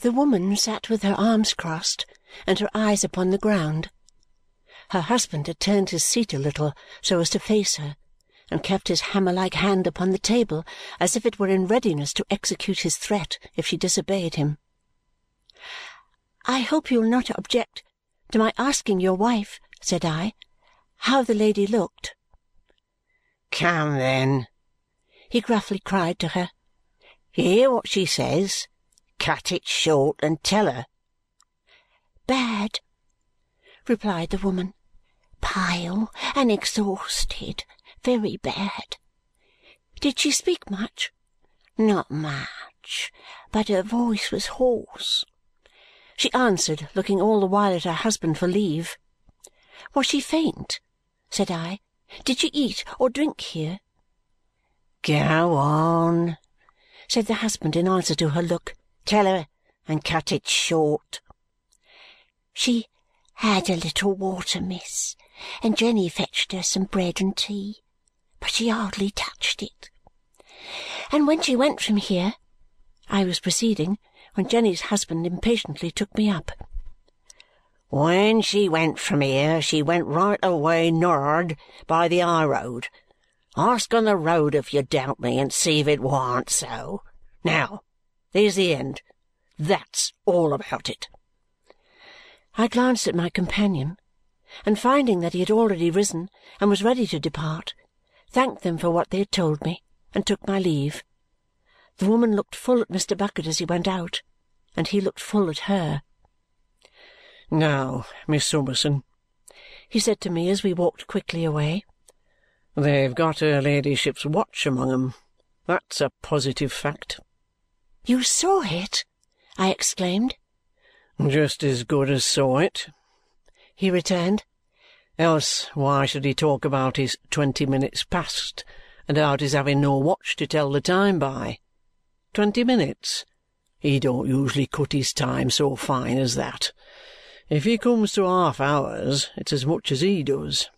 The woman sat with her arms crossed and her eyes upon the ground. Her husband had turned his seat a little so as to face her and kept his hammer-like hand upon the table as if it were in readiness to execute his threat if she disobeyed him. "I hope you will not object to my asking your wife," said I, "how the lady looked." "Come, then!" he gruffly cried to her. "You hear what she says. Cut it short and tell her." "Bad," replied the woman. "Pale and exhausted. Very bad." "Did she speak much?" "Not much, but her voice was hoarse." She answered, looking all the while at her husband for leave. "Was she faint?" said I. "Did she eat or drink here?" "Go on," said the husband in answer to her look. Tell her, and cut it short." "She had a little water, miss, and Jenny fetched her some bread and tea, but she hardly touched it. And when she went from here," I was proceeding, when Jenny's husband impatiently took me up. "When she went from here, she went right away nor'ard by the high road. Ask on the road if you doubt me, and see if it warn't so. Now, there's the end. That's all about it." I glanced at my companion, and finding that he had already risen and was ready to depart, thanked them for what they had told me and took my leave. The woman looked full at Mr. Bucket as he went out, and he looked full at her. "Now, Miss Summerson," he said to me as we walked quickly away, "they've got her ladyship's watch among 'em. That's a positive fact. "You saw it!" I exclaimed. "Just as good as saw it," he returned. "Else why should he talk about his twenty minutes past and about his having no watch to tell the time by? Twenty minutes! He don't usually cut his time so fine as that. If he comes to half hours, it's as much as he does.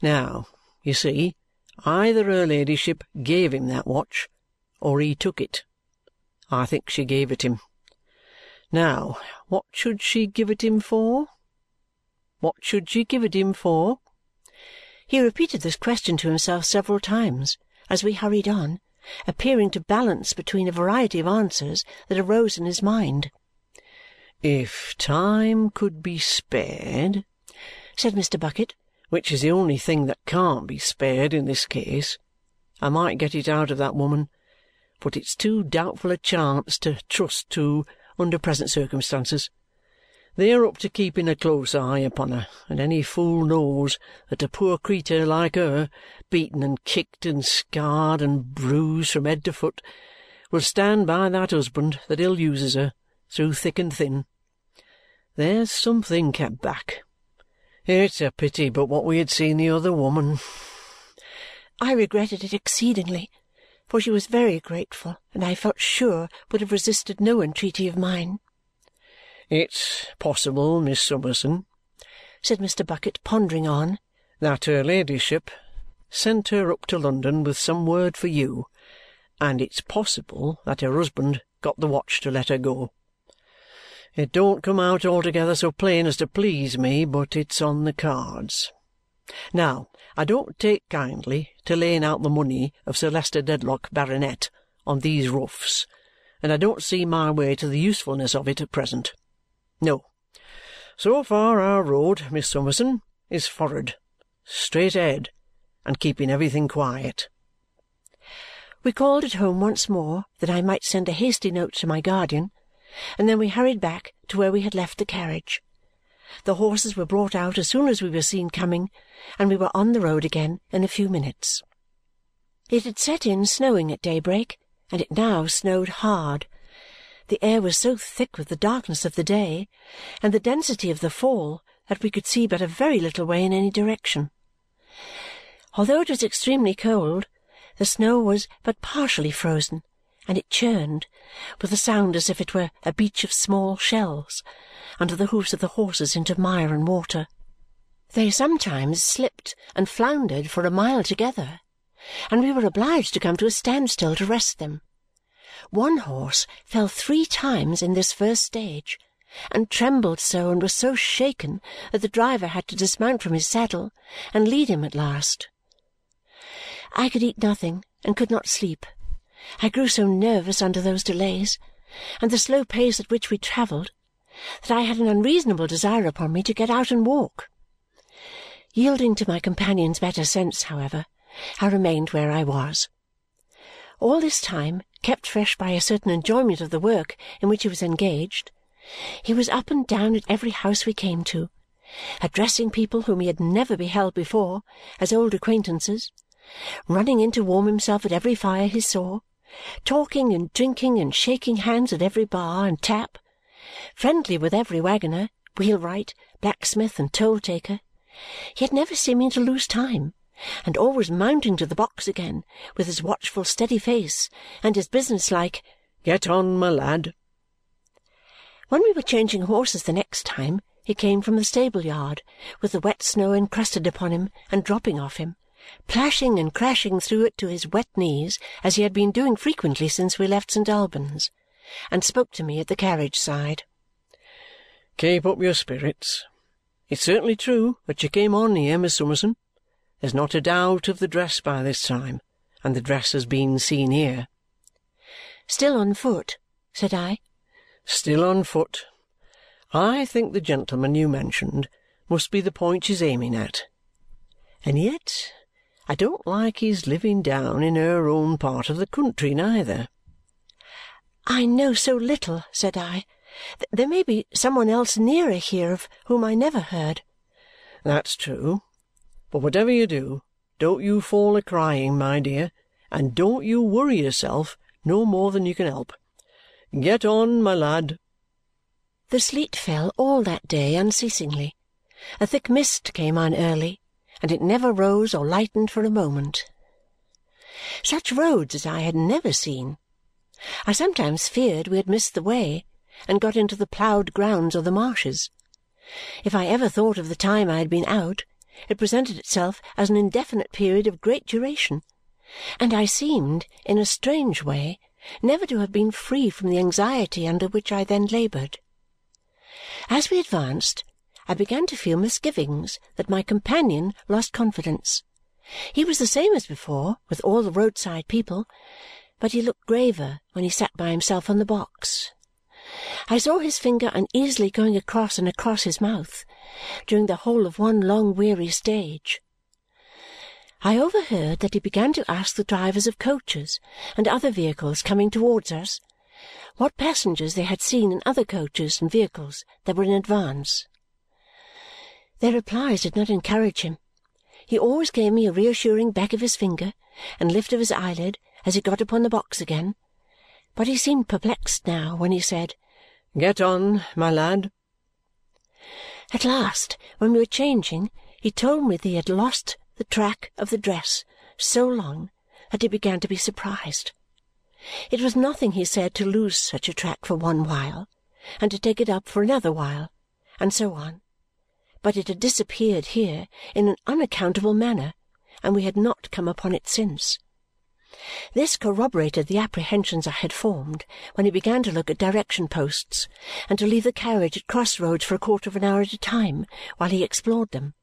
Now, you see, either her ladyship gave him that watch or he took it. I think she gave it him. Now, what should she give it him for? What should she give it him for?" He repeated this question to himself several times as we hurried on, appearing to balance between a variety of answers that arose in his mind. "If time could be spared," said Mr. Bucket, "which is the only thing that can't be spared in this case, I might get it out of that woman but it's too doubtful a chance to trust to under present circumstances. They're up to keeping a close eye upon her, and any fool knows that a poor creetur like her, beaten and kicked and scarred and bruised from head to foot, will stand by that husband that ill uses her through thick and thin. There's something kept back. It's a pity but what we had seen the other woman. I regretted it exceedingly for she was very grateful and I felt sure would have resisted no entreaty of mine. "It's possible, Miss Summerson," said Mr. Bucket, pondering on, "that her ladyship sent her up to London with some word for you, and it's possible that her husband got the watch to let her go. It don't come out altogether so plain as to please me, but it's on the cards. Now, I don't take kindly to laying out the money of Sir Leicester Dedlock, Baronet, on these roughs, and I don't see my way to the usefulness of it at present. No. So far our road, Miss Summerson, is for'ard, straight ahead, and keeping everything quiet." We called at home once more that I might send a hasty note to my guardian, and then we hurried back to where we had left the carriage. The horses were brought out as soon as we were seen coming, and we were on the road again in a few minutes. It had set in snowing at daybreak, and it now snowed hard. The air was so thick with the darkness of the day and the density of the fall that we could see but a very little way in any direction. Although it was extremely cold, the snow was but partially frozen, and it churned, with a sound as if it were a beach of small shells, under the hoofs of the horses into mire and water. They sometimes slipped and floundered for a mile together, and we were obliged to come to a standstill to rest them. One horse fell three times in this first stage, and trembled so and was so shaken that the driver had to dismount from his saddle and lead him at last. I could eat nothing and could not sleep. I grew so nervous under those delays and the slow pace at which we travelled that I had an unreasonable desire upon me to get out and walk. Yielding to my companion's better sense, however, I remained where I was. All this time, kept fresh by a certain enjoyment of the work in which he was engaged, he was up and down at every house we came to, addressing people whom he had never beheld before as old acquaintances, running in to warm himself at every fire he saw, talking and drinking and shaking hands at every bar and tap, friendly with every waggoner, wheelwright, blacksmith, and toll-taker, yet never seeming to lose time, and always mounting to the box again with his watchful steady face and his business-like "Get on, my lad!" When we were changing horses the next time, he came from the stable-yard with the wet snow encrusted upon him and dropping off him, plashing and crashing through it to his wet knees as he had been doing frequently since we left St. Albans, and spoke to me at the carriage-side. "Keep up your spirits. It's certainly true that you came on here, Miss Summerson. There's not a doubt of the dress by this time, and the dress has been seen here." "Still on foot?" said I. Still on foot. I think the gentleman you mentioned must be the point she's aiming at. And yet I don't like his living down in her own part of the country neither." "I know so little," said I. "There may be some one else nearer here of whom I never heard." "That's true. But whatever you do, don't you fall a crying, my dear, and don't you worry yourself no more than you can help. Get on, my lad!" The sleet fell all that day unceasingly. A thick mist came on early, and it never rose or lightened for a moment. Such roads as I had never seen! I sometimes feared we had missed the way and got into the ploughed grounds or the marshes. If I ever thought of the time I had been out, it presented itself as an indefinite period of great duration, and I seemed, in a strange way, never to have been free from the anxiety under which I then laboured. As we advanced, I began to feel misgivings that my companion lost confidence. He was the same as before with all the roadside people, but he looked graver when he sat by himself on the box. I saw his finger uneasily going across and across his mouth during the whole of one long weary stage. I overheard that he began to ask the drivers of coaches and other vehicles coming towards us what passengers they had seen in other coaches and vehicles that were in advance. Their replies did not encourage him. He always gave me a reassuring beck of his finger and lift of his eyelid as he got upon the box again, but he seemed perplexed now when he said, "Get on, my lad!" At last, when we were changing, he told me that he had lost the track of the dress so long that he began to be surprised. It was nothing, he said, to lose such a track for one while, and to take it up for another while, and so on, but it had disappeared here in an unaccountable manner, and we had not come upon it since. This corroborated the apprehensions I had formed when he began to look at direction posts and to leave the carriage at cross roads for a quarter of an hour at a time while he explored them.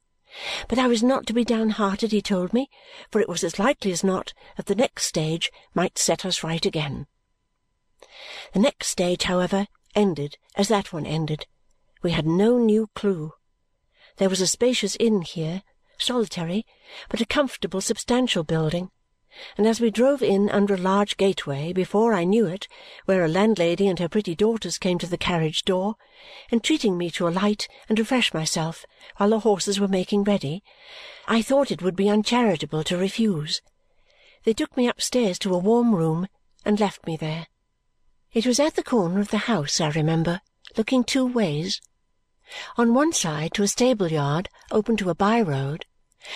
But I was not to be downhearted, he told me, for it was as likely as not that the next stage might set us right again. The next stage, however, ended as that one ended. We had no new clue. There was a spacious inn here, solitary, but a comfortable substantial building and as we drove in under a large gateway, before I knew it, where a landlady and her pretty daughters came to the carriage door, entreating me to alight and refresh myself while the horses were making ready, I thought it would be uncharitable to refuse. They took me upstairs to a warm room and left me there. It was at the corner of the house, I remember, looking two ways. On one side to a stable-yard open to a by-road,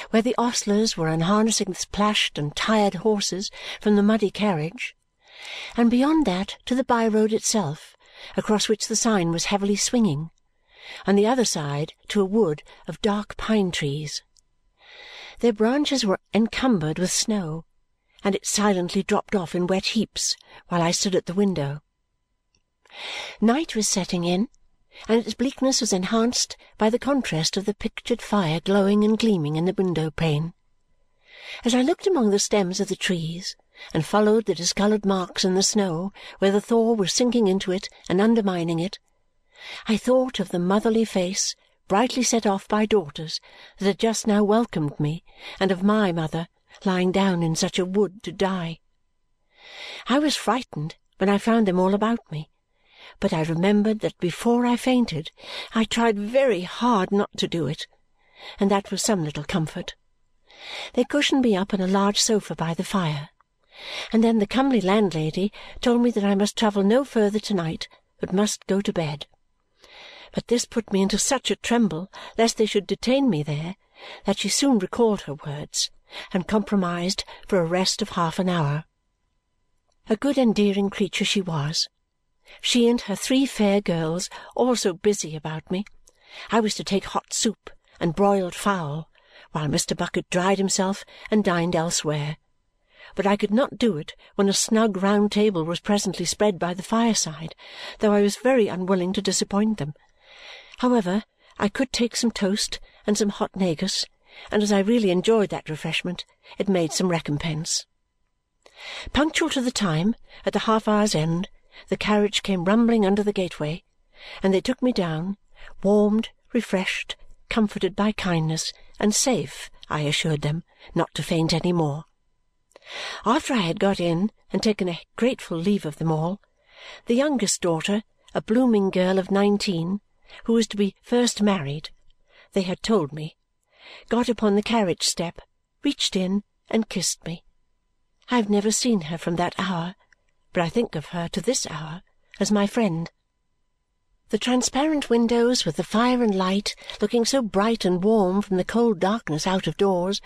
where the ostlers were unharnessing the splashed and tired horses from the muddy carriage, and beyond that to the by-road itself, across which the sign was heavily swinging, on the other side to a wood of dark pine trees. Their branches were encumbered with snow, and it silently dropped off in wet heaps while I stood at the window. Night was setting in, and its bleakness was enhanced by the contrast of the pictured fire glowing and gleaming in the window-pane. As I looked among the stems of the trees and followed the discoloured marks in the snow where the thaw was sinking into it and undermining it, I thought of the motherly face brightly set off by daughters that had just now welcomed me and of my mother lying down in such a wood to die. I was frightened when I found them all about me, but I remembered that before I fainted I tried very hard not to do it, and that was some little comfort. They cushioned me up on a large sofa by the fire, and then the comely landlady told me that I must travel no further to night, but must go to bed. But this put me into such a tremble lest they should detain me there that she soon recalled her words and compromised for a rest of half an hour. A good endearing creature she was. She and her three fair girls also busy about me. I was to take hot soup and broiled fowl while Mr. Bucket dried himself and dined elsewhere. But I could not do it when a snug round table was presently spread by the fireside, though I was very unwilling to disappoint them. However, I could take some toast and some hot negus and as I really enjoyed that refreshment, it made some recompense. Punctual to the time, at the half-hour's end, the carriage came rumbling under the gateway, and they took me down, warmed, refreshed, comforted by kindness, and safe, I assured them, not to faint any more. After I had got in and taken a grateful leave of them all, the youngest daughter, a blooming girl of nineteen, who was to be first married, they had told me, got upon the carriage step, reached in, and kissed me. I have never seen her from that hour, but I think of her to this hour as my friend. The transparent windows, with the fire and light looking so bright and warm from the cold darkness out of doors,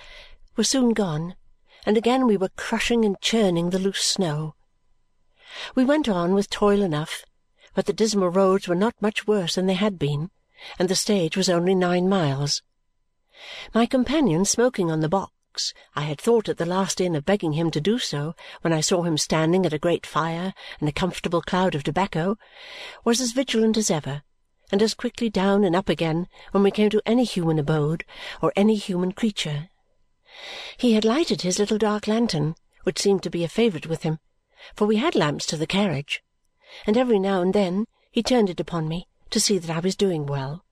were soon gone, and again we were crushing and churning the loose snow. We went on with toil enough, but the dismal roads were not much worse than they had been, and the stage was only nine miles. My companion smoking on the box I had thought at the last inn of begging him to do so when I saw him standing at a great fire and a comfortable cloud of tobacco was as vigilant as ever and as quickly down and up again when we came to any human abode or any human creature. He had lighted his little dark lantern, which seemed to be a favourite with him, for we had lamps to the carriage, and every now and then he turned it upon me to see that I was doing well.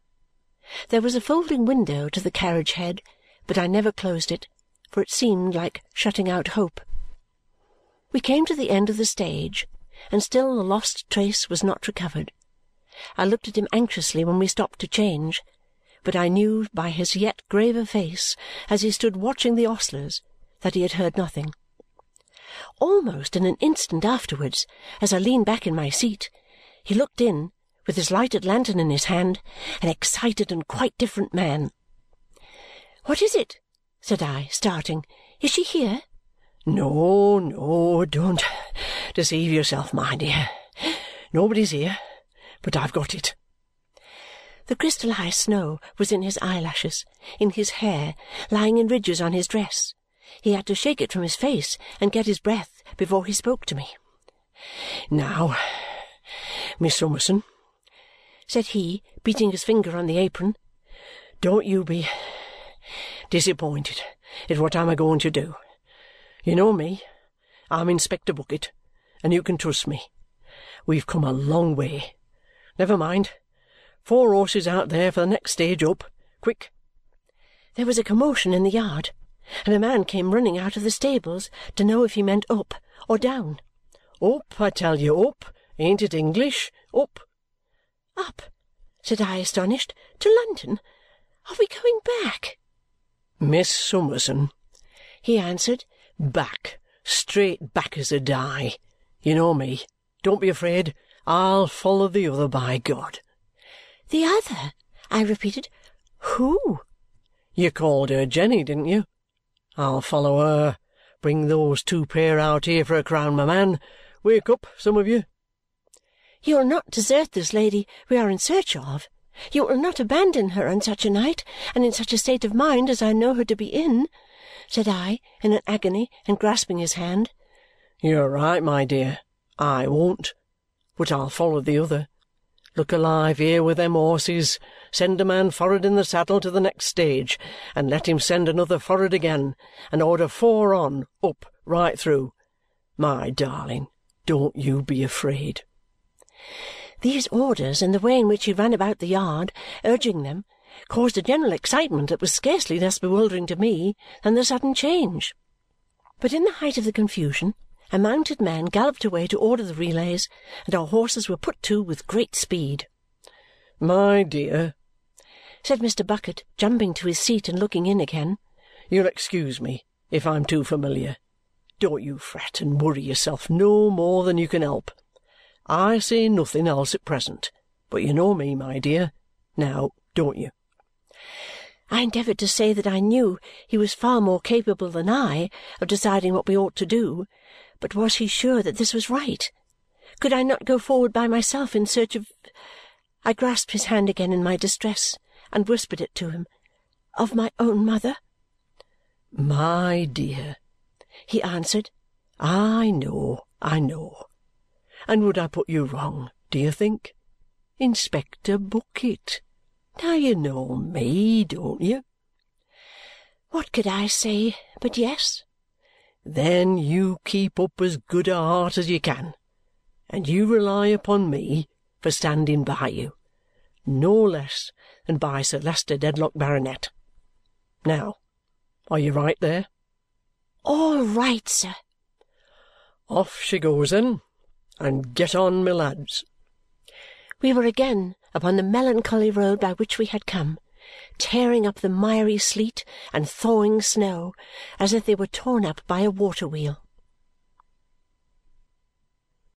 There was a folding window to the carriage head, but I never closed it, for it seemed like shutting out hope. We came to the end of the stage, and still the lost trace was not recovered. I looked at him anxiously when we stopped to change, but I knew by his yet graver face as he stood watching the ostlers that he had heard nothing. Almost in an instant afterwards, as I leaned back in my seat, he looked in with his lighted lantern in his hand, an excited and quite different man. "What is it?" Said I, starting. "Is she here?" "No, no, don't deceive yourself, my dear. Nobody's here, but I've got it." The crystallized snow was in his eyelashes, in his hair, lying in ridges on his dress. He had to shake it from his face and get his breath before he spoke to me. "Now, Miss Summerson said he, beating his finger on the apron. "Don't you be disappointed at what I'm a going to do. You know me. I'm Inspector Bucket, and you can trust me. We've come a long way. Never mind. Four horses out there for the next stage up. Quick!" There was a commotion in the yard, and a man came running out of the stables to know if he meant up or down. "Up, I tell you, up! Ain't it English? Up! "Up!" said I, astonished. "To London! Are we going back?" "Miss Summerson," he answered, "back, straight back as a die. You know me. Don't be afraid. I'll follow the other, by God!" "The other?" I repeated. "Who?" "You called her Jenny, didn't you? I'll follow her. Bring those two pair out here for a crown, my man. Wake up, some of you. You will not desert this lady we are in search of. You will not abandon her on such a night and in such a state of mind as I know her to be in," said I, in an agony, and grasping his hand. You're right, my dear. I won't. But I'll follow the other. Look alive here with them horses. Send a man for'ard in the saddle to the next stage, and let him send another for'ard again, and order four on, up, right through. My darling, don't you be afraid. These orders and the way in which he ran about the yard, urging them, caused a general excitement that was scarcely less bewildering to me than the sudden change. But in the height of the confusion, a mounted man galloped away to order the relays, and our horses were put to with great speed. My dear, said Mr. Bucket, jumping to his seat and looking in again, you'll excuse me if I'm too familiar. Don't you fret and worry yourself no more than you can help. I say nothing else at present, but you know me, my dear. Now, don't you? I endeavoured to say that I knew he was far more capable than I of deciding what we ought to do, but was he sure that this was right? Could I not go forward by myself in search of I grasped his hand again in my distress and whispered it to him. Of my own mother? My dear, he answered, I know, I know. And would I put you wrong, do you think? Inspector Bucket. Now you know me, don't you? What could I say but yes? Then you keep up as good a heart as you can, and you rely upon me for standing by you, no less than by Sir Leicester Dedlock, Baronet. Now, are you right there? All right, sir. Off she goes, then, and get on, my lads. We were again upon the melancholy road by which we had come tearing up the miry sleet and thawing snow as if they were torn up by a water-wheel.